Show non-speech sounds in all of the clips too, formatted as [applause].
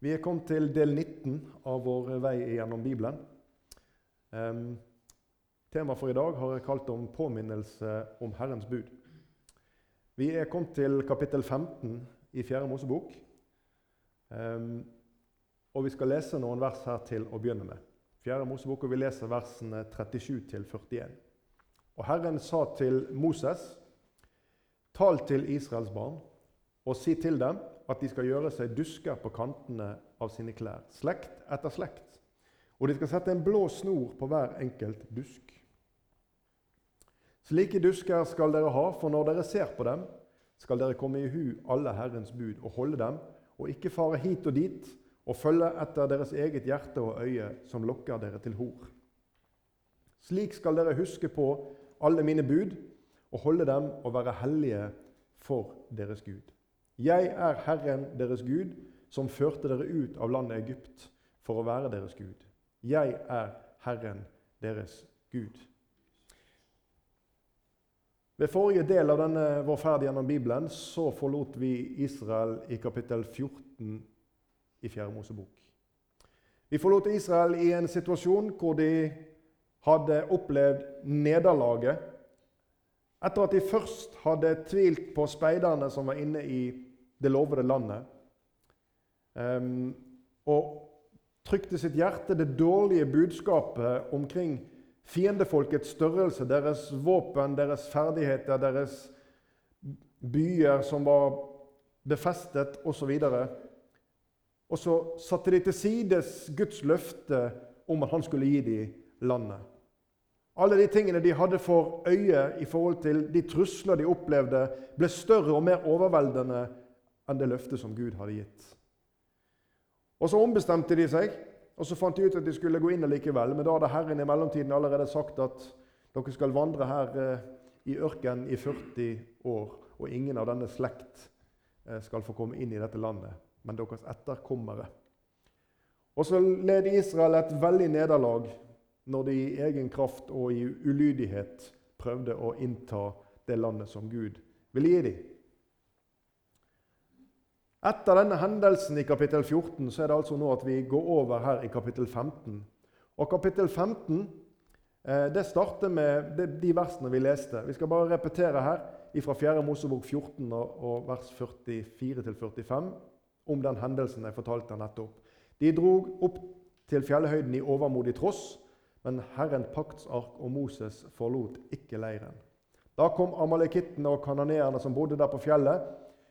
Vi er kommet til del 19 av vår vei gjennom Bibelen. Um, Temaet for i dag har jeg kalt om påminnelse om Herrens bud. Vi er kommet til kapittel 15 i 4. Mosebok. Um, og vi skal lese noen vers her til å begynne med. 4. Mosebok, og Vi leser versene 37 til 41. Og Herren sa til Moses.: Tal til Israels barn og si til dem at de skal gjøre seg dusker på kantene av sine klær, slekt etter slekt. Og de skal sette en blå snor på hver enkelt dusk. Slike dusker skal dere ha, for når dere ser på dem, skal dere komme i hu alle Herrens bud og holde dem, og ikke fare hit og dit og følge etter deres eget hjerte og øye, som lokker dere til hor. Slik skal dere huske på alle mine bud og holde dem og være hellige for deres Gud. Jeg er Herren deres Gud, som førte dere ut av landet Egypt for å være deres Gud. Jeg er Herren deres Gud. Ved forrige del av denne vår ferd gjennom Bibelen så forlot vi Israel i kapittel 14 i 4. Mosebok. Vi forlot Israel i en situasjon hvor de hadde opplevd nederlaget etter at de først hadde tvilt på speiderne som var inne i det lovede landet, um, og trykte sitt hjerte det dårlige budskapet omkring fiendefolkets størrelse, deres våpen, deres ferdigheter, deres byer som var befestet, osv. Og, så satte de til sides Guds løfte om at han skulle gi dem landet. Alle de tingene de hadde for øye i forhold til de trusler de opplevde, ble større og mer overveldende enn det løftet som Gud hadde gitt. Og Så ombestemte de seg, og så fant de ut at de skulle gå inn likevel. Men da hadde Herren i mellomtiden allerede sagt at dere skal vandre her eh, i ørkenen i 40 år, og ingen av denne slekt eh, skal få komme inn i dette landet, men deres etterkommere. Og så led Israel et veldig nederlag når de i egen kraft og i ulydighet prøvde å innta det landet som Gud ville gi dem. Etter denne hendelsen i kapittel 14 så er det altså nå at vi går over her i kapittel 15. Og kapittel 15 eh, det starter med de versene vi leste. Vi skal bare repetere her fra 4. Mosebok 14 og vers 44-45 om den hendelsen jeg fortalte nettopp. De drog opp til fjellhøyden i overmodig tross, men Herren paktsark og Moses forlot ikke leiren. Da kom amalekittene og kanoneerne som bodde der på fjellet,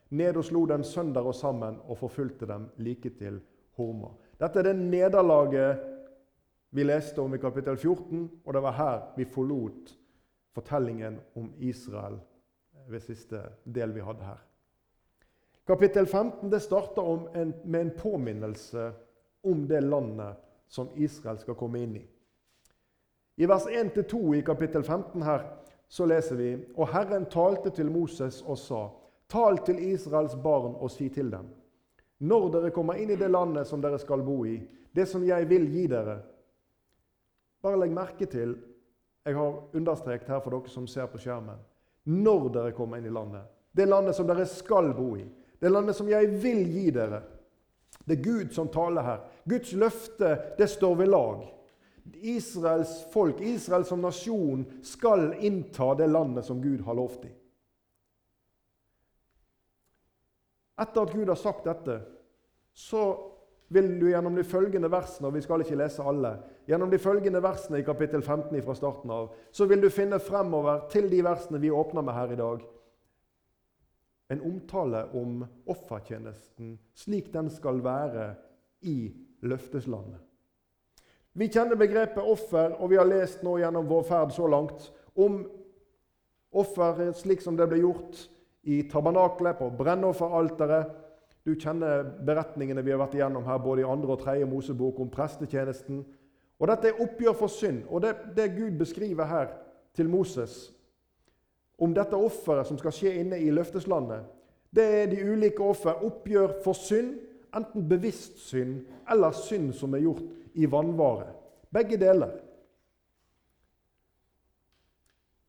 ned og slo dem sønder og sammen og forfulgte dem like til Horma. Dette er det nederlaget vi leste om i kapittel 14, og det var her vi forlot fortellingen om Israel ved siste del vi hadde her. Kapittel 15 det starter en, med en påminnelse om det landet som Israel skal komme inn i. I vers 1-2 i kapittel 15 her så leser vi Og Herren talte til Moses og sa:" Tal til Israels barn og si til dem:" Når dere kommer inn i det landet som dere skal bo i, det som jeg vil gi dere Bare legg merke til Jeg har understreket her for dere som ser på skjermen. Når dere kommer inn i landet. Det landet som dere skal bo i. Det landet som jeg vil gi dere. Det er Gud som taler her. Guds løfte, det står ved lag. Israels folk, Israel som nasjon, skal innta det landet som Gud har lovt dem. Etter at Gud har sagt dette, så vil du gjennom de følgende versene og vi skal ikke lese alle, gjennom de følgende versene i kapittel 15 fra starten av, så vil du finne fremover til de versene vi åpner med her i dag, en omtale om offertjenesten slik den skal være i løfteslandet. Vi kjenner begrepet offer, og vi har lest nå gjennom vår ferd så langt om offeret slik som det ble gjort i tabernaklet, på brennofferalteret. Du kjenner beretningene vi har vært igjennom her, både i andre og tredje Mosebok om prestetjenesten. Og Dette er oppgjør for synd, og det, det Gud beskriver her til Moses om dette offeret som skal skje inne i løfteslandet, det er de ulike offer. Oppgjør for synd, enten bevisst synd eller synd som er gjort i vannvare. Begge deler.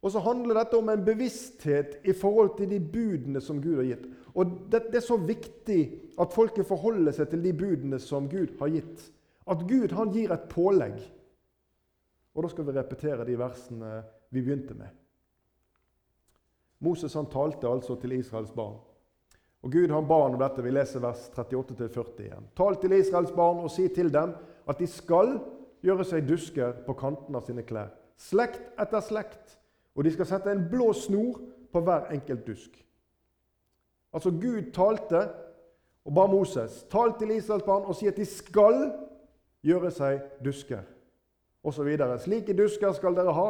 Og så handler dette om en bevissthet i forhold til de budene som Gud har gitt. Og det, det, er så viktig at folket forholder seg til de budene som Gud har gitt. At Gud han gir et pålegg. Og Da skal vi repetere de versene vi begynte med. Moses han talte altså til Israels barn. Og Gud han ba om dette. Vi leser vers 38-40 igjen. Tal til Israels barn og si til dem at de skal gjøre seg dusker på kanten av sine klær. Slekt etter slekt. Og de skal sette en blå snor på hver enkelt dusk. Altså Gud talte og ba Moses tal til Israels barn og si at de skal gjøre seg dusker. Videre. Slike dusker skal dere ha,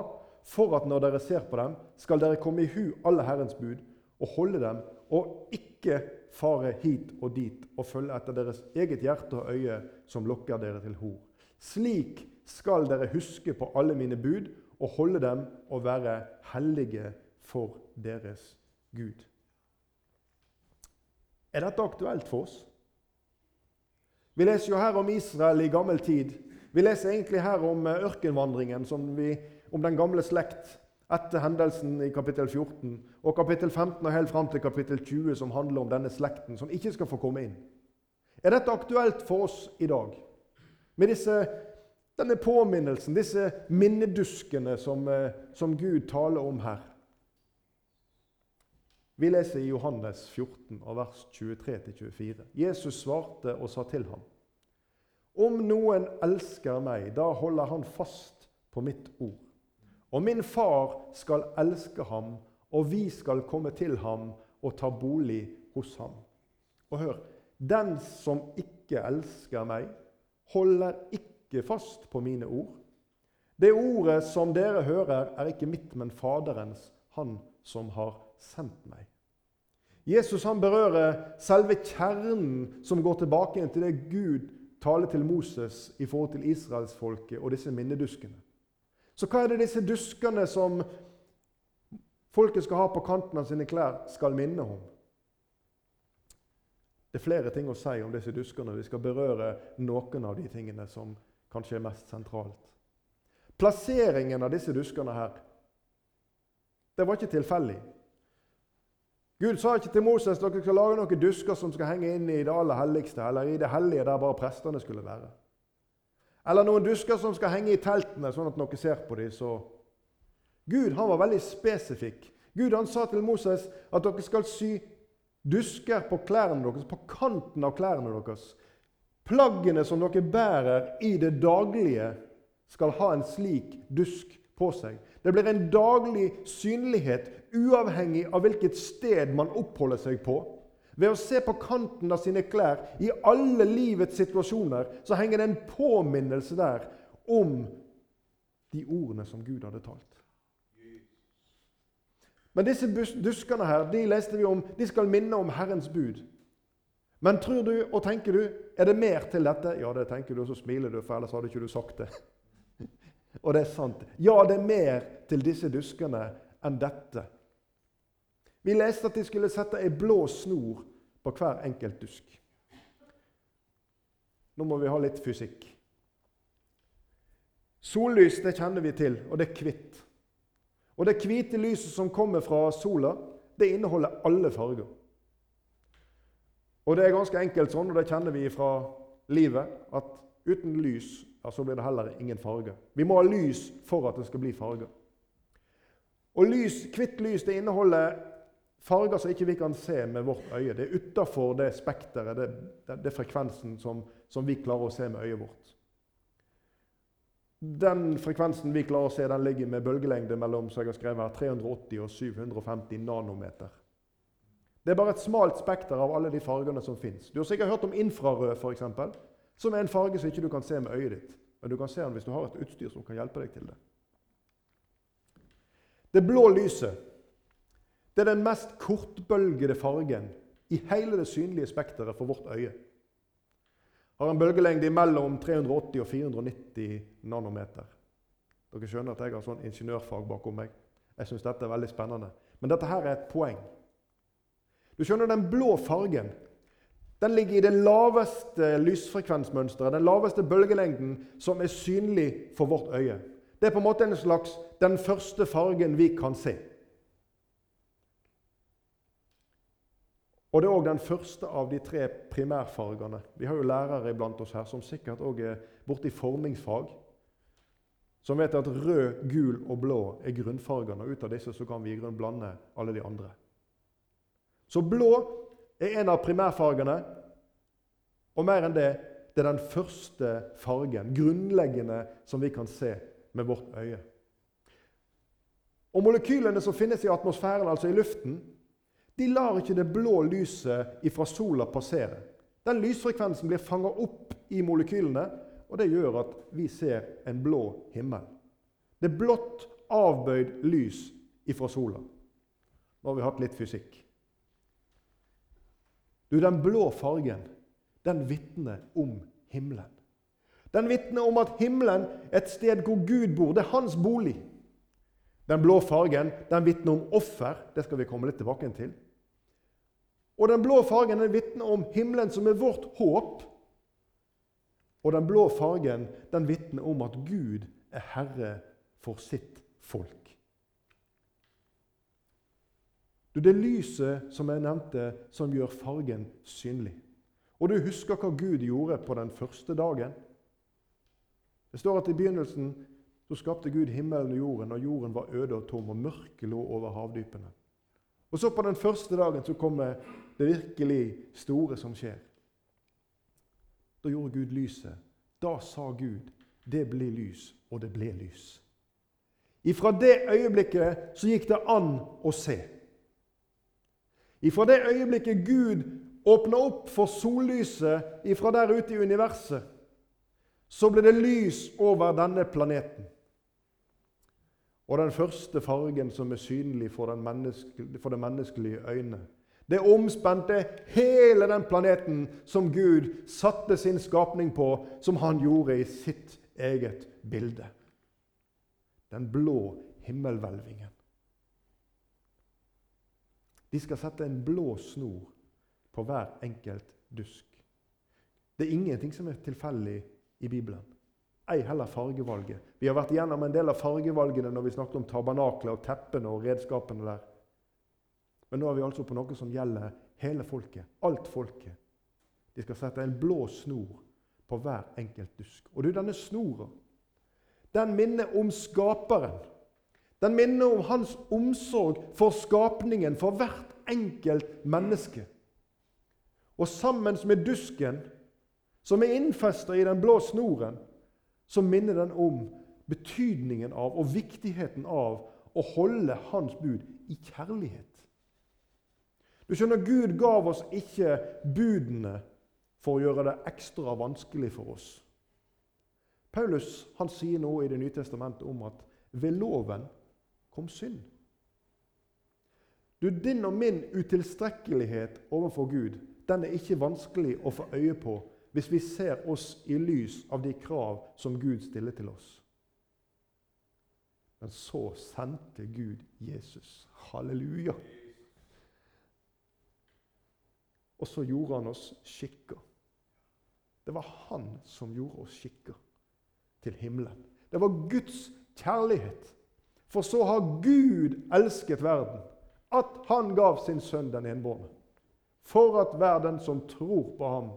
for at når dere ser på dem, skal dere komme i hu alle Herrens bud og holde dem, og ikke fare hit og dit og følge etter deres eget hjerte og øye, som lokker dere til hor. Slik skal dere huske på alle mine bud og holde dem og være hellige for deres Gud. Er dette aktuelt for oss? Vi leser jo her om Israel i gammel tid. Vi leser egentlig her om eh, ørkenvandringen, vi, om den gamle slekt etter hendelsen i kapittel 14, og kapittel 15 og helt fram til kapittel 20, som handler om denne slekten som ikke skal få komme inn. Er dette aktuelt for oss i dag? Med disse, denne påminnelsen, disse minneduskene som, eh, som Gud taler om her? Vi leser i Johannes 14, vers 23-24. Jesus svarte og sa til ham.: Om noen elsker meg, da holder han fast på mitt ord. Og min far skal elske ham, og vi skal komme til ham og ta bolig hos ham. Og hør Den som ikke elsker meg, holder ikke fast på mine ord. Det ordet som dere hører, er ikke mitt, men Faderens, han som har sendt meg. Jesus han berører selve kjernen som går tilbake til det Gud taler til Moses i forhold til israelsfolket og disse minneduskene. Så hva er det disse duskene som folket skal ha på kanten av sine klær, skal minne om? Det er flere ting å si om disse duskene. Vi skal berøre noen av de tingene som kanskje er mest sentralt. Plasseringen av disse duskene her det var ikke tilfeldig. Gud sa ikke til Moses dere skal lage noen dusker som skal henge inn i det aller helligste, eller i det hellige der bare prestene skulle være. Eller noen dusker som skal henge i teltene, sånn at noen ser på dem. Så Gud han var veldig spesifikk. Gud han sa til Moses at dere skal sy dusker på klærne deres, på kanten av klærne deres. Plaggene som dere bærer i det daglige, skal ha en slik dusk på seg. Det blir en daglig synlighet uavhengig av hvilket sted man oppholder seg på. Ved å se på kanten av sine klær i alle livets situasjoner så henger det en påminnelse der om de ordene som Gud hadde talt. Men disse duskene her, de leste vi om, de skal minne om Herrens bud. Men tror du og tenker du, er det mer til dette? Ja, det tenker du, og så smiler du, for ellers hadde ikke du sagt det. [laughs] Og det er sant. Ja, det er mer til disse duskene enn dette. Vi leste at de skulle sette ei blå snor på hver enkelt dusk. Nå må vi ha litt fysikk. Sollys det kjenner vi til, og det er hvitt. Og det hvite lyset som kommer fra sola, det inneholder alle farger. Og det er ganske enkelt sånn, og det kjenner vi fra livet, at uten lys ja, så blir det heller ingen farge. Vi må ha lys for at det skal bli farge. Og lys, Hvitt lys det inneholder farger som ikke vi kan se med vårt øye. Det er utafor det spekteret, det, det, det, frekvensen som, som, vi klarer å se med øyet vårt. Den frekvensen vi klarer å se, den ligger med bølgelengde mellom så jeg har skrevet her, 380 og 750 nanometer. Det er bare et smalt spekter av alle de fargene som fins. Du har sikkert hørt om infrarød, f.eks. Som er en farge som ikke du kan se med øyet ditt. Men du kan se den hvis du har et utstyr som kan hjelpe deg til det. Det blå lyset det er den mest kortbølgede fargen i hele det synlige spekteret for vårt øye. Har en bølgelengde mellom 380 og 490 nanometer. Dere skjønner at jeg har sånn ingeniørfag bakom meg. Jeg syns dette er veldig spennende. Men dette her er et poeng. Du skjønner, Den blå fargen den ligger i det laveste lysfrekvensmønsteret, den laveste bølgelengden som er synlig for vårt øye. Det er på en måte en slags den første fargen vi kan se. Og det er òg den første av de tre primærfargene. Vi har jo lærere iblant oss her som sikkert òg er borti formingsfag. Som vet at rød, gul og blå er grunnfargene. Og ut av disse kan vi i grunn blande alle de andre. Så blå er en av primærfargene. Og mer enn det det er den første fargen, grunnleggende, som vi kan se med vårt øye. Og Molekylene som finnes i atmosfæren, altså i luften, de lar ikke det blå lyset fra sola passere. Den lysfrekvensen blir fanga opp i molekylene, og det gjør at vi ser en blå himmel. Det er blått, avbøyd lys ifra sola. Nå har vi hatt litt fysikk. Du, Den blå fargen den vitner om himmelen. Den vitner om at himmelen er et sted hvor Gud bor. Det er hans bolig. Den blå fargen den vitner om offer. Det skal vi komme litt tilbake til. Og den blå fargen den vitner om himmelen, som er vårt håp. Og den blå fargen den vitner om at Gud er herre for sitt folk. Det er lyset som jeg nevnte, som gjør fargen synlig. Og du husker hva Gud gjorde på den første dagen? Det står at i begynnelsen så skapte Gud himmelen og jorden, og jorden var øde og tom, og mørket lå over havdypene. Og så på den første dagen så kommer det virkelig store som skjer. Da gjorde Gud lyset. Da sa Gud, 'Det blir lys', og det ble lys. Ifra det øyeblikket så gikk det an å se. Ifra det øyeblikket Gud åpna opp for sollyset ifra der ute i universet, så ble det lys over denne planeten. Og den første fargen som er synlig for, for det menneskelige øyne, det omspente hele den planeten som Gud satte sin skapning på, som han gjorde i sitt eget bilde. Den blå himmelhvelvingen. De skal sette en blå snor på hver enkelt dusk. Det er ingenting som er tilfeldig i Bibelen. Ei heller fargevalget. Vi har vært igjennom en del av fargevalgene når vi snakket om tabernaklet og teppene og redskapene der. Men nå er vi altså på noe som gjelder hele folket. Alt folket. De skal sette en blå snor på hver enkelt dusk. Og du, denne snora, den minner om skaperen. Den minner om hans omsorg for skapningen, for hvert enkelt menneske. Og sammen med dusken, som er innfesta i den blå snoren, så minner den om betydningen av og viktigheten av å holde Hans bud i kjærlighet. Du skjønner, Gud gav oss ikke budene for å gjøre det ekstra vanskelig for oss. Paulus han sier noe i Det nye testamentet om at ved loven kom synd. Du, Din og min utilstrekkelighet overfor Gud den er ikke vanskelig å få øye på hvis vi ser oss i lys av de krav som Gud stiller til oss. Men så sendte Gud Jesus. Halleluja! Og så gjorde han oss skikka. Det var han som gjorde oss skikka til himmelen. Det var Guds kjærlighet. For så har Gud elsket verden, at han gav sin sønn den enbårne. For at hver den som tror på ham,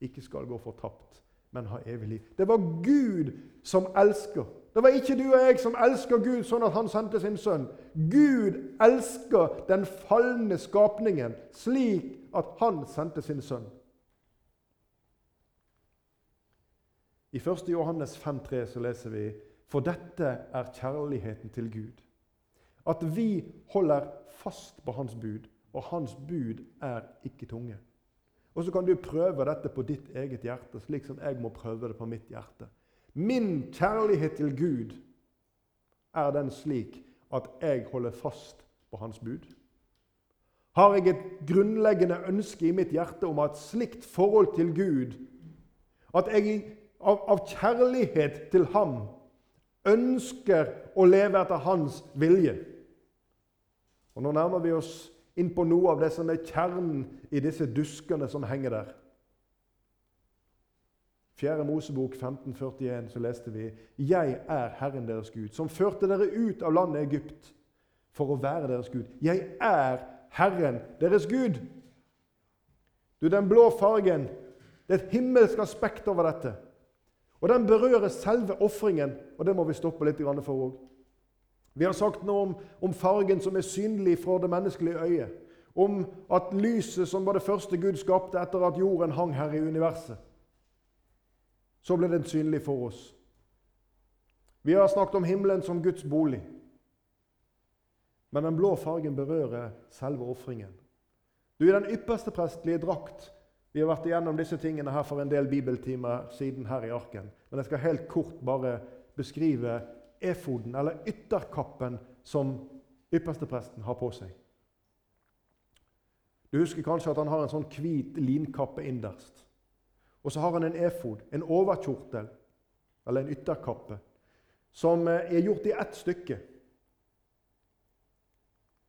ikke skal gå fortapt, men ha evig liv. Det var Gud som elsker. Det var ikke du og jeg som elsker Gud sånn at han sendte sin sønn. Gud elsker den falne skapningen slik at han sendte sin sønn. I 1. Johannes 5,3 så leser vi For dette er kjærligheten til Gud. At vi holder fast på Hans bud, og Hans bud er ikke tunge. Og så kan du prøve dette på ditt eget hjerte, slik som jeg må prøve det på mitt hjerte. Min kjærlighet til Gud er den slik at jeg holder fast på Hans bud. Har jeg et grunnleggende ønske i mitt hjerte om et slikt forhold til Gud at jeg av, av kjærlighet til Ham ønsker å leve etter Hans vilje? Og Nå nærmer vi oss inn på noe av det som er kjernen i disse duskene som henger der. 4. Mosebok 1541 så leste vi 'Jeg er Herren deres Gud', som førte dere ut av landet Egypt for å være deres Gud. Jeg er Herren deres Gud. Du, Den blå fargen det er et himmelsk aspekt over dette. Og den berører selve ofringen, og det må vi stoppe litt for òg. Vi har sagt noe om, om, fargen som er synlig fra det menneskelige øyet. Om at lyset som var det første Gud skapte etter at jorden hang her i universet. Så ble den synlig for oss. Vi har snakket om himmelen som Guds bolig. Men den blå fargen berører selve ofringen. Du er den ypperste prestlige drakt. Vi har vært igjennom disse tingene her for en del bibeltimer siden her i arken. Men jeg skal helt kort bare beskrive efoden, eller ytterkappen, som ypperstepresten har på seg. Du husker kanskje at han har en sånn hvit linkappe innerst. Og så har han en efod, en overkjortel, eller en ytterkappe, som eh, er gjort i ett stykke.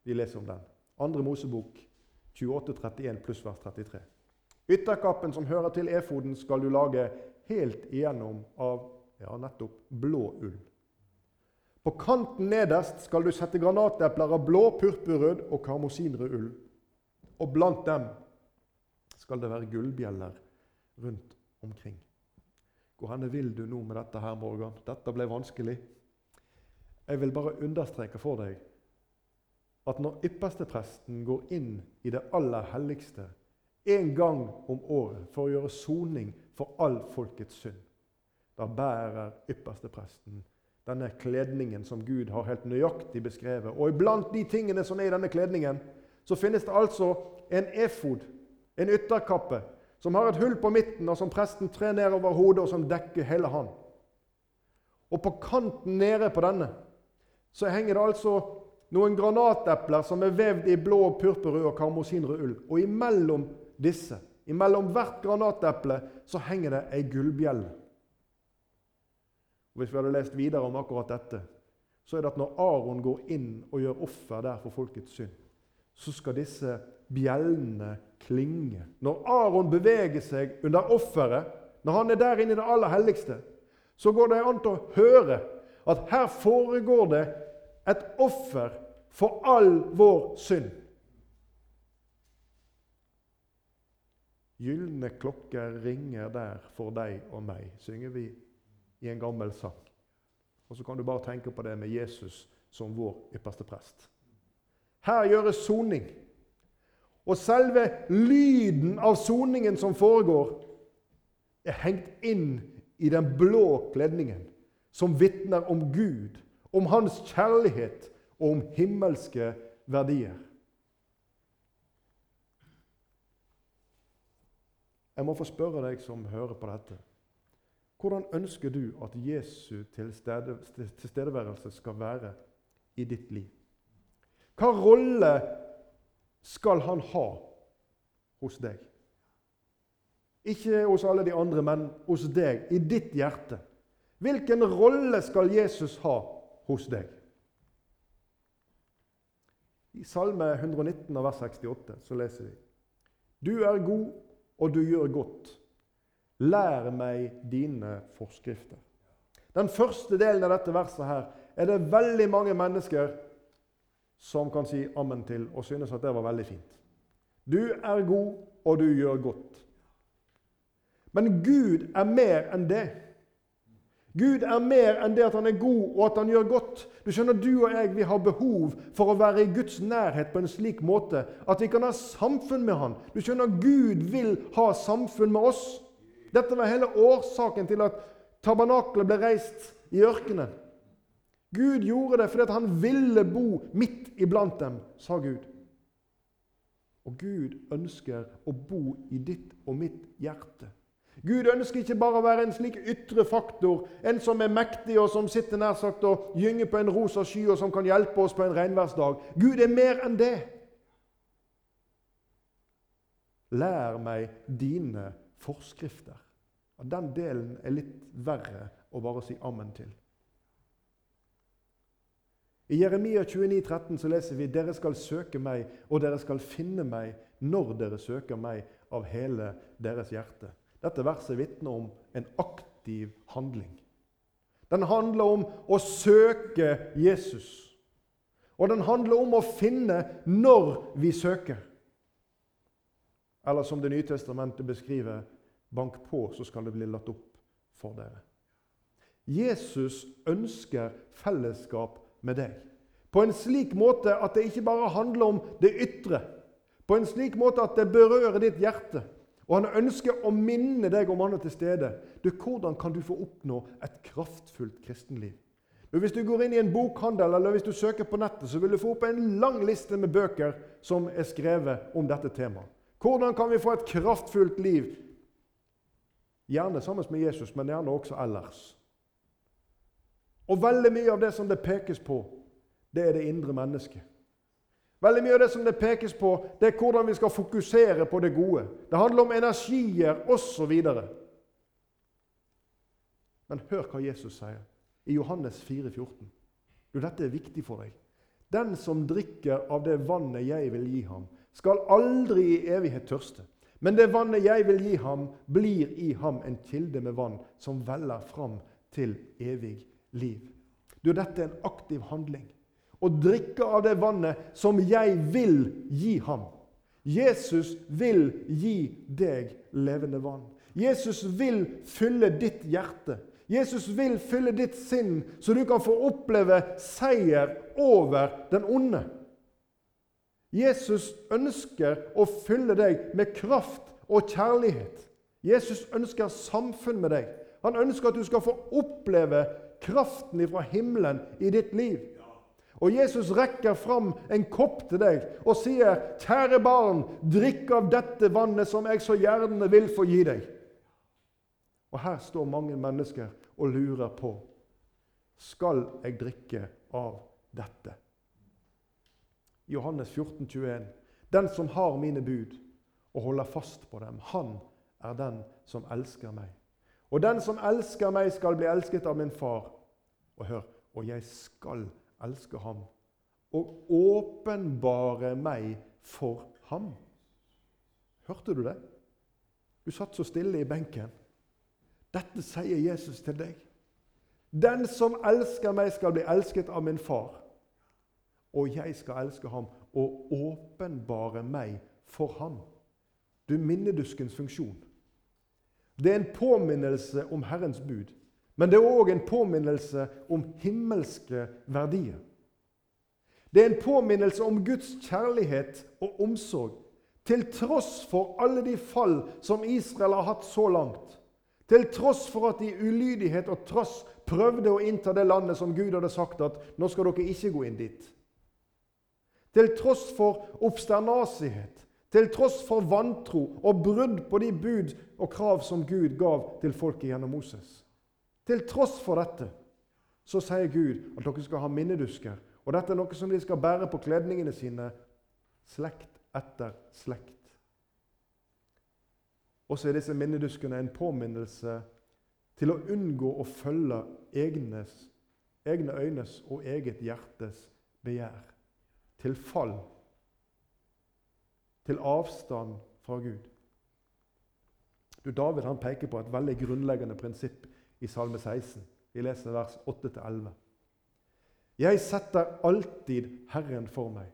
Vi leser om den. Andre Mosebok 28.31 pluss vers 33. Ytterkappen som hører til efoden, skal du lage helt igjennom av ja, nettopp blå ull. På kanten nederst skal du sette granatepler av blå, purpurrød og karmosinrød ull. Og blant dem skal det være gullbjeller rundt omkring. Hvor henne vil du nå med dette her, Morgan? Dette ble vanskelig. Jeg vil bare understreke for deg at når ypperstepresten går inn i det aller helligste en gang om året for å gjøre soning for all folkets synd, da bærer ypperstepresten denne kledningen som Gud har helt nøyaktig beskrevet. Og iblant de tingene som er i denne kledningen, så finnes det altså en efod, en ytterkappe, som har et hull på midten, og som presten trer ned over hodet, og som dekker hele han. Og på kanten nede på denne så henger det altså noen granatepler som er vevd i blå, purpurrød og karmosinrød ull. Og imellom disse, imellom hvert granateple, så henger det ei gullbjelle. Hvis vi hadde lest videre om akkurat dette, så er det at når Aron går inn og gjør offer der for folkets synd, så skal disse bjellene klinge. Når Aron beveger seg under offeret, når han er der inne i det aller helligste, så går det an til å høre at her foregår det et offer for all vår synd. Gylne klokker ringer der for deg og meg, synger vi i en gammel sang. Og så kan du bare tenke på det med Jesus som vår ypperste prest. Her gjøres soning. Og selve lyden av soningen som foregår, er hengt inn i den blå kledningen, som vitner om Gud, om Hans kjærlighet og om himmelske verdier. Jeg må få spørre deg som hører på dette. Hvordan ønsker du at Jesu tilstedeværelse skal være i ditt liv? Hva rolle skal han ha hos deg? Ikke hos alle de andre, men hos deg, i ditt hjerte. Hvilken rolle skal Jesus ha hos deg? I Salme 119, vers 68 så leser vi Du er god, og du gjør godt. Lær meg dine forskrifter. Den første delen av dette verset her er det veldig mange mennesker som kan si ammen til og synes at det var veldig fint. Du er god, og du gjør godt. Men Gud er mer enn det. Gud er mer enn det at han er god og at han gjør godt. Du skjønner, du og jeg vi har behov for å være i Guds nærhet på en slik måte at vi kan ha samfunn med han. Du skjønner, Gud vil ha samfunn med oss. Dette var hele årsaken til at tabernaklet ble reist i ørkenen. Gud gjorde det fordi han ville bo midt iblant dem, sa Gud. Og Gud ønsker å bo i ditt og mitt hjerte. Gud ønsker ikke bare å være en slik ytre faktor, en som er mektig og som sitter nær sagt og gynger på en rosa sky og som kan hjelpe oss på en regnværsdag. Gud er mer enn det. Lær meg dine forskrifter. Og Den delen er litt verre å bare si ammen til. I Jeremia 29, 13 så leser vi dere skal søke meg, og dere skal finne meg når dere søker meg av hele deres hjerte. Dette verset vitner om en aktiv handling. Den handler om å søke Jesus. Og den handler om å finne når vi søker. Eller som Det nye testamentet beskriver, bank på, så skal det bli latt opp for dere. Jesus ønsker fellesskap med deg. På en slik måte at det ikke bare handler om det ytre. På en slik måte at det berører ditt hjerte. Og han ønsker å minne deg om han er til stede. Du, hvordan kan du få oppnå et kraftfullt kristenliv? Hvis du går inn i en bokhandel eller hvis du søker på nettet, så vil du få opp en lang liste med bøker som er skrevet om dette temaet. Hvordan kan vi få et kraftfullt liv? Gjerne sammen med Jesus, men gjerne også ellers. Og veldig mye av det som det pekes på, det er det indre mennesket. Veldig mye av det som det pekes på, det er hvordan vi skal fokusere på det gode. Det handler om energier osv. Men hør hva Jesus sier i Johannes 4, 14. Du, dette er viktig for deg. Den som drikker av det vannet jeg vil gi ham, skal aldri i evighet tørste. Men det vannet jeg vil gi ham, blir i ham en kilde med vann som veller fram til evig liv. Du, dette er en aktiv handling og drikke av det vannet som jeg vil gi ham. Jesus vil gi deg levende vann. Jesus vil fylle ditt hjerte. Jesus vil fylle ditt sinn, så du kan få oppleve seier over den onde. Jesus ønsker å fylle deg med kraft og kjærlighet. Jesus ønsker samfunn med deg. Han ønsker at du skal få oppleve kraften fra himmelen i ditt liv. Og Jesus rekker fram en kopp til deg og sier, 'Kjære barn, drikk av dette vannet som jeg så gjerne vil få gi deg.' Og her står mange mennesker og lurer på skal jeg drikke av dette. Johannes 14, 21. Den som har mine bud og holder fast på dem, han er den som elsker meg. Og den som elsker meg, skal bli elsket av min far. Og hør, og jeg skal elske elsker ham og åpenbare meg for ham. Hørte du det? Du satt så stille i benken. Dette sier Jesus til deg. Den som elsker meg, skal bli elsket av min far. Og jeg skal elske ham og åpenbare meg for ham. Du minneduskens funksjon. Det er en påminnelse om Herrens bud. Men det er òg en påminnelse om himmelske verdier. Det er en påminnelse om Guds kjærlighet og omsorg, til tross for alle de fall som Israel har hatt så langt. Til tross for at de i ulydighet og trass prøvde å innta det landet som Gud hadde sagt at nå skal dere ikke gå inn dit. Til tross for oppsternasighet, til tross for vantro og brudd på de bud og krav som Gud gav til folket gjennom Moses. Til tross for dette så sier Gud at dere skal ha minnedusker. Og dette er noe som de skal bære på kledningene sine slekt etter slekt. Og så er disse minneduskene en påminnelse til å unngå å følge egnes, egne øynes og eget hjertes begjær. Til fall. Til avstand fra Gud. Du, David han peker på et veldig grunnleggende prinsipp i Salme 16. Vi leser vers 8-11. Jeg setter alltid Herren for meg.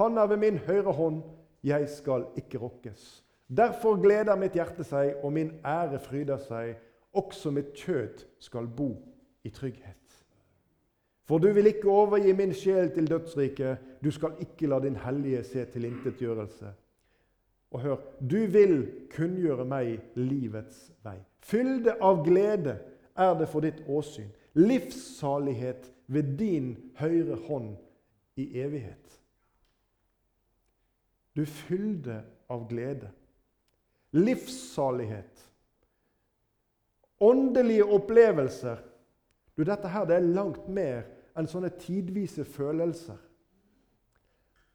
Han er ved min høyre hånd, jeg skal ikke rokkes. Derfor gleder mitt hjerte seg, og min ære fryder seg. Også mitt kjøtt skal bo i trygghet. For du vil ikke overgi min sjel til dødsriket, du skal ikke la din hellige se tilintetgjørelse. Og hør, du vil kunngjøre meg livets vei. Fylde av glede er det for ditt åsyn. Livssalighet ved din høyre hånd i evighet. Du fylde av glede. Livssalighet. Åndelige opplevelser. Du, dette her det er langt mer enn sånne tidvise følelser.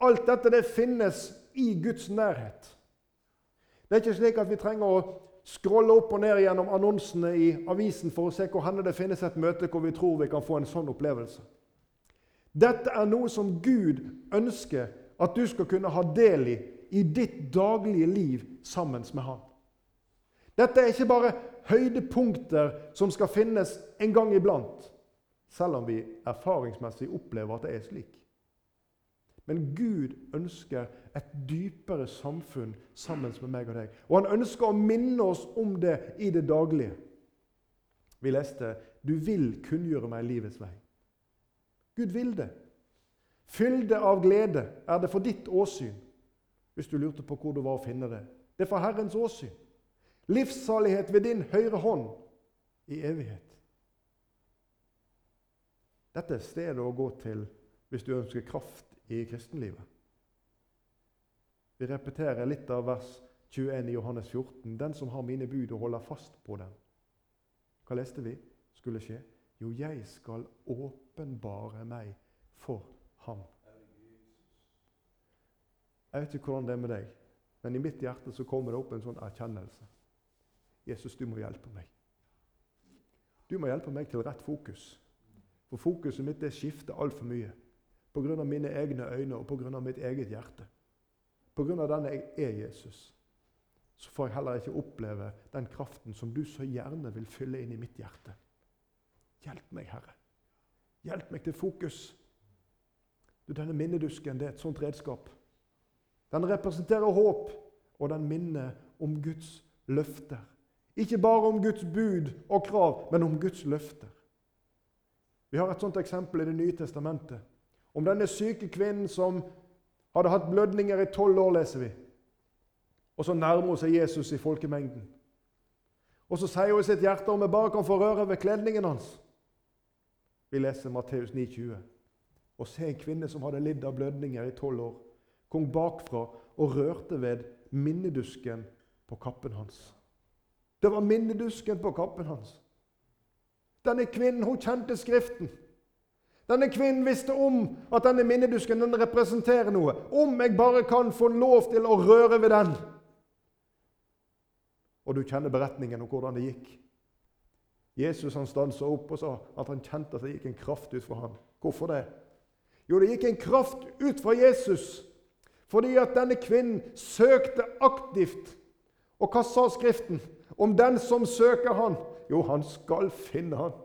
Alt dette det finnes i Guds nærhet. Det er ikke slik at vi trenger å scrolle opp og ned gjennom annonsene i avisen for å se hvor henne det finnes et møte hvor vi tror vi kan få en sånn opplevelse. Dette er noe som Gud ønsker at du skal kunne ha del i i ditt daglige liv sammen med Han. Dette er ikke bare høydepunkter som skal finnes en gang iblant, selv om vi erfaringsmessig opplever at det er slik. Men Gud ønsker et dypere samfunn sammen med meg og deg. Og han ønsker å minne oss om det i det daglige. Vi leste 'Du vil kunngjøre meg livets vei'. Gud vil det. Fylde av glede er det for ditt åsyn, hvis du lurte på hvor du var å finne det. Det er for Herrens åsyn. Livssalighet ved din høyre hånd i evighet. Dette er stedet å gå til hvis du ønsker kraft i kristenlivet. Vi repeterer litt av vers 21 i Johannes 14. Den som har mine bud og holder fast på dem. Hva leste vi skulle skje? Jo, jeg skal åpenbare meg for ham. Jeg vet ikke hvordan det er med deg, men i mitt hjerte så kommer det opp en sånn erkjennelse. Jesus, du må hjelpe meg. Du må hjelpe meg til rett fokus. For fokuset mitt det skifter altfor mye pga. mine egne øyne og pga. mitt eget hjerte. Pga. den jeg er Jesus, så får jeg heller ikke oppleve den kraften som du så gjerne vil fylle inn i mitt hjerte. Hjelp meg, Herre. Hjelp meg til fokus. Du, denne minnedusken det er et sånt redskap. Den representerer håp, og den minner om Guds løfter. Ikke bare om Guds bud og krav, men om Guds løfter. Vi har et sånt eksempel i Det nye testamentet. Om denne syke kvinnen som hadde hatt blødninger i tolv år, leser vi. Og så nærmer hun seg Jesus i folkemengden. Og så sier hun i sitt hjerte om jeg bare kan få røre ved kledningen hans. Vi leser Matteus 9,20. Og se en kvinne som hadde lidd av blødninger i tolv år, kom bakfra og rørte ved minnedusken på kappen hans. Det var minnedusken på kappen hans. Denne kvinnen hun kjente Skriften. Denne kvinnen visste om at denne minnedusken den representerer noe. Om jeg bare kan få lov til å røre ved den. Og du kjenner beretningen om hvordan det gikk. Jesus han stansa opp og sa at han kjente at det gikk en kraft ut fra ham. Hvorfor det? Jo, det gikk en kraft ut fra Jesus fordi at denne kvinnen søkte aktivt. Og hva sa Skriften om den som søker han? Jo, han skal finne han.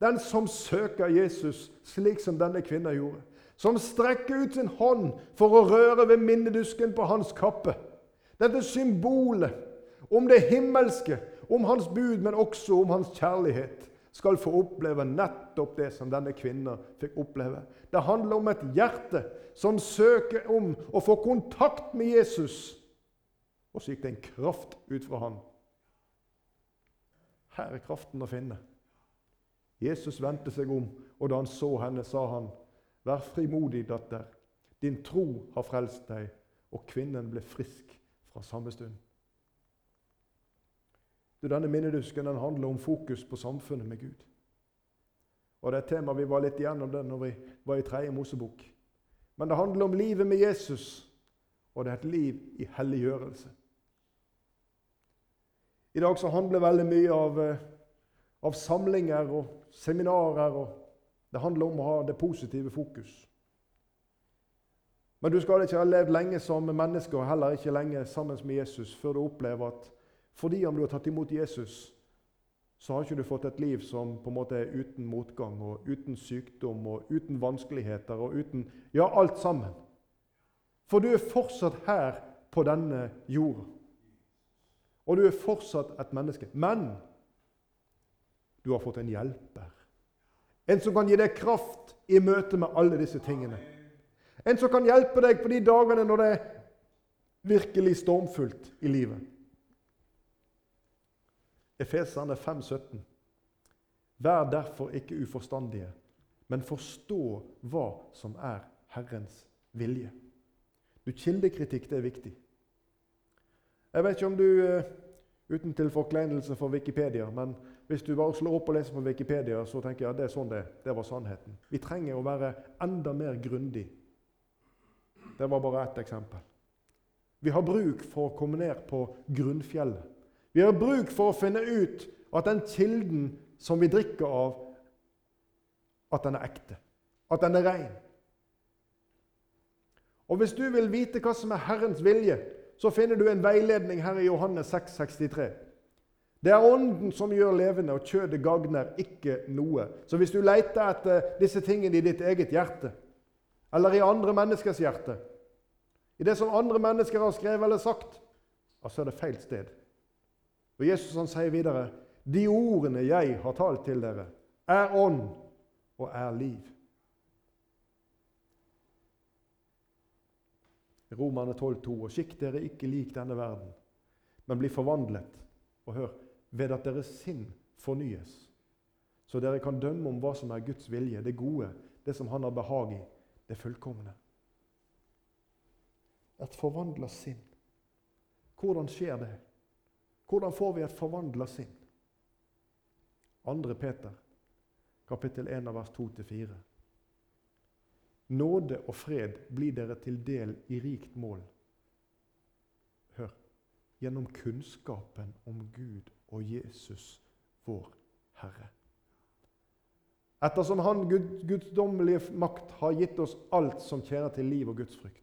Den som søker Jesus, slik som denne kvinnen gjorde. Som strekker ut sin hånd for å røre ved minnedusken på hans kappe. Dette symbolet om det himmelske, om hans bud, men også om hans kjærlighet, skal få oppleve nettopp det som denne kvinnen fikk oppleve. Det handler om et hjerte som søker om å få kontakt med Jesus. Og så gikk det en kraft ut fra ham. Her er kraften å finne. Jesus vendte seg om, og da han så henne, sa han, Vær frimodig, datter. Din tro har frelst deg. Og kvinnen ble frisk fra samme stund. Du, denne minnedusken den handler om fokus på samfunnet med Gud. Og Det er et tema vi var litt igjennom det når vi var i tredje Mosebok. Men det handler om livet med Jesus, og det er et liv i helliggjørelse. I dag så handler veldig mye av, eh, av samlinger og seminarer. og Det handler om å ha det positive fokus. Men du skal ikke ha levd lenge som menneske og heller ikke lenge sammen med Jesus før du opplever at fordi om du har tatt imot Jesus, så har ikke du fått et liv som på en måte er uten motgang og uten sykdom og uten vanskeligheter og uten Ja, alt sammen. For du er fortsatt her på denne jorda. Og du er fortsatt et menneske. Men du har fått en hjelper. En som kan gi deg kraft i møte med alle disse tingene. En som kan hjelpe deg på de dagene når det er virkelig stormfullt i livet. Efeserne 5,17. Vær derfor ikke uforstandige, men forstå hva som er Herrens vilje. Du, Kildekritikk det er viktig. Jeg vet ikke om du eh, Uten til forkleinelse for Wikipedia, men hvis du bare slår opp og leser på Wikipedia, så tenker jeg at det er sånn det Det var sannheten. Vi trenger å være enda mer grundig. Det var bare ett eksempel. Vi har bruk for å komme ned på grunnfjellet. Vi har bruk for å finne ut at den kilden som vi drikker av, at den er ekte. At den er ren. Og hvis du vil vite hva som er Herrens vilje, så finner du en veiledning her i Johannes 6, 63. Det er Ånden som gjør levende, og kjødet gagner ikke noe. Så hvis du leter etter disse tingene i ditt eget hjerte, eller i andre menneskers hjerte, i det som andre mennesker har skrevet eller sagt, altså er det feil sted. Og Jesus han sier videre, 'De ordene jeg har talt til dere, er ånd og er liv.' Romerne 12,2.: Og skikk dere ikke lik denne verden, men bli forvandlet. Og hør ved at deres sinn fornyes, så dere kan dømme om hva som er Guds vilje, det gode, det som Han har behag i, det fullkomne. Et forvandla sinn. Hvordan skjer det? Hvordan får vi et forvandla sinn? 2. Peter, kapittel 1, vers 2-4. Nåde og fred blir dere til del i rikt mål. Hør gjennom kunnskapen om Gud og Jesus, vår Herre. Ettersom Han, guddommelige makt, har gitt oss alt som tjener til liv og Guds frykt.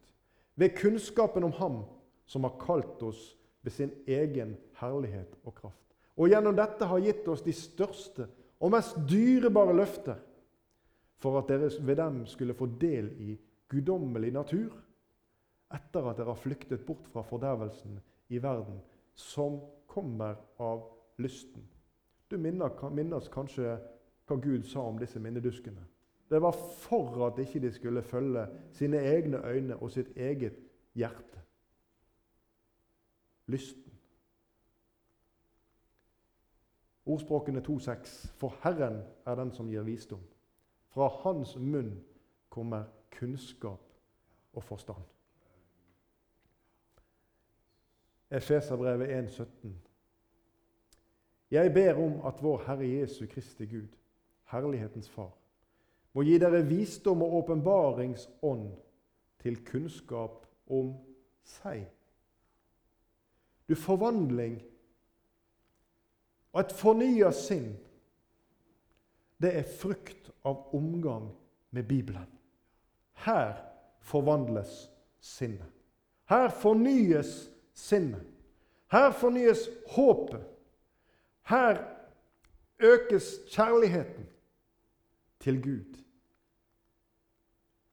Ved kunnskapen om Ham som har kalt oss ved sin egen herlighet og kraft. Og gjennom dette har gitt oss de største og mest dyrebare løfter for at dere ved dem skulle få del i guddommelig natur, etter at dere har flyktet bort fra fordervelsen i verden, som kommer av lysten. Du minnes kanskje hva Gud sa om disse minneduskene. Det var for at ikke de skulle følge sine egne øyne og sitt eget hjerte. Lysten. Ordspråkene 2,6.: For Herren er den som gir visdom. Fra hans munn kommer kunnskap og forstand. Efeserbrevet 1,17. Jeg ber om at vår Herre Jesu Kristi Gud, Herlighetens Far, må gi dere visdom og åpenbaringsånd til kunnskap om seg. Du, forvandling og et fornya sinn, det er frukt av omgang med Bibelen. Her forvandles sinnet. Her fornyes sinnet. Her fornyes håpet. Her økes kjærligheten til Gud.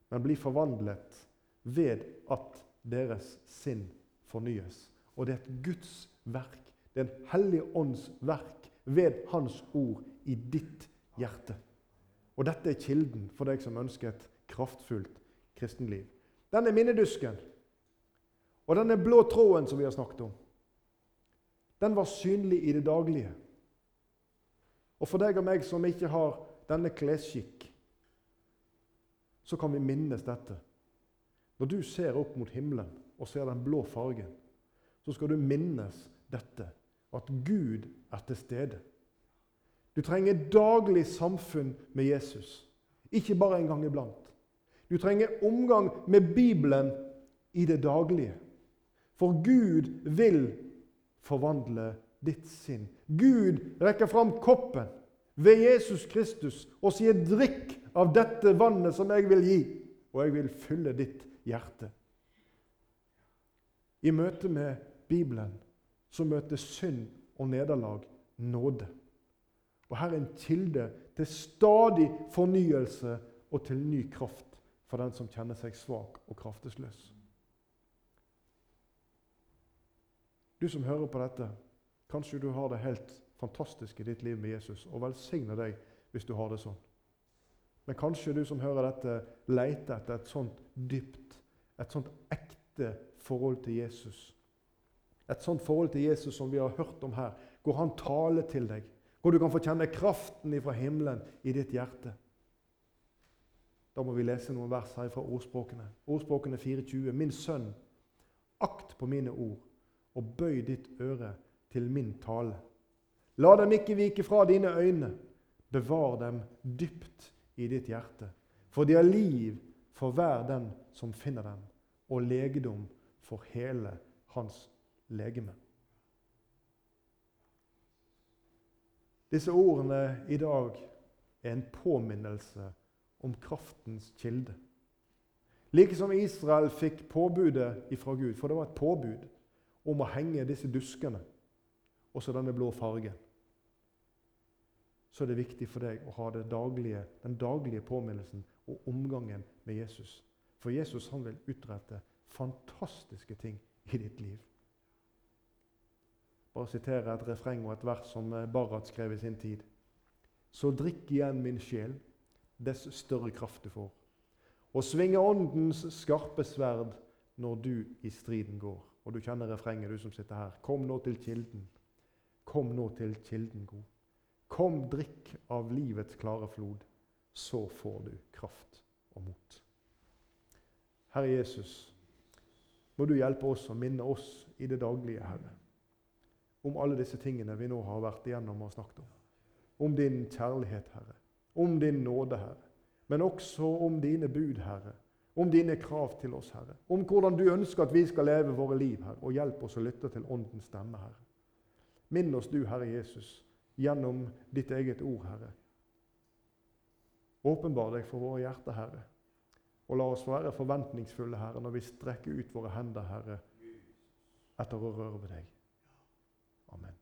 Men blir forvandlet ved at deres sinn fornyes. Og det er et Guds verk. Det er en hellig ånds verk ved Hans ord i ditt hjerte. Og dette er kilden for deg som ønsker et kraftfullt kristenliv. Denne minnedusken og denne blå tråden som vi har snakket om, den var synlig i det daglige. Og for deg og meg som ikke har denne klesskikk, så kan vi minnes dette. Når du ser opp mot himmelen og ser den blå fargen, så skal du minnes dette, at Gud er til stede. Du trenger daglig samfunn med Jesus, ikke bare en gang iblant. Du trenger omgang med Bibelen i det daglige. For Gud vil forvandle ditt sinn. Gud rekker fram koppen ved Jesus Kristus og sier 'drikk av dette vannet som jeg vil gi', og jeg vil fylle ditt hjerte. I møte med Bibelen så møter synd og nederlag nåde. Og her er en kilde til stadig fornyelse og til ny kraft for den som kjenner seg svak og kraftesløs. Du som hører på dette, kanskje du har det helt fantastisk i ditt liv med Jesus, og velsigne deg hvis du har det sånn. Men kanskje du som hører dette, leter etter et sånt dypt, et sånt ekte forhold til Jesus. Et sånt forhold til Jesus som vi har hørt om her, hvor han taler til deg hvor du kan få kjenne kraften fra himmelen i ditt hjerte. Da må vi lese noen vers her fra ordspråkene. Ordspråkene 24. Min sønn, akt på mine ord, og bøy ditt øre til min tale. La dem ikke vike fra dine øyne. Bevar dem dypt i ditt hjerte. For de har liv for hver den som finner dem, og legedom for hele hans legeme. Disse ordene i dag er en påminnelse om kraftens kilde. Like som Israel fikk påbudet ifra Gud, for det var et påbud om å henge disse duskene, også denne blå fargen, så er det viktig for deg å ha daglige, den daglige påminnelsen og omgangen med Jesus. For Jesus han vil utrette fantastiske ting i ditt liv. Bare sitere et refreng og et vers som eh, Barrat skrev i sin tid. Så drikk igjen min sjel, dess større kraft du får. Og svinge åndens skarpe sverd når du i striden går. Og du kjenner refrenget, du som sitter her. Kom nå til kilden. Kom nå til kilden god. Kom, drikk av livets klare flod. Så får du kraft og mot. Herre Jesus, må du hjelpe oss og minne oss i det daglige, Herre, om alle disse tingene vi nå har vært igjennom og snakket om. Om din kjærlighet, Herre. Om din nåde, Herre. Men også om dine bud, Herre. Om dine krav til oss, Herre. Om hvordan du ønsker at vi skal leve våre liv, Herre. Og hjelp oss å lytte til Åndens stemme, Herre. Minn oss du, Herre Jesus, gjennom ditt eget ord, Herre. Åpenbar deg for våre hjerter, Herre. Og la oss være forventningsfulle, Herre, når vi strekker ut våre hender, Herre, etter å røre ved deg. Amen.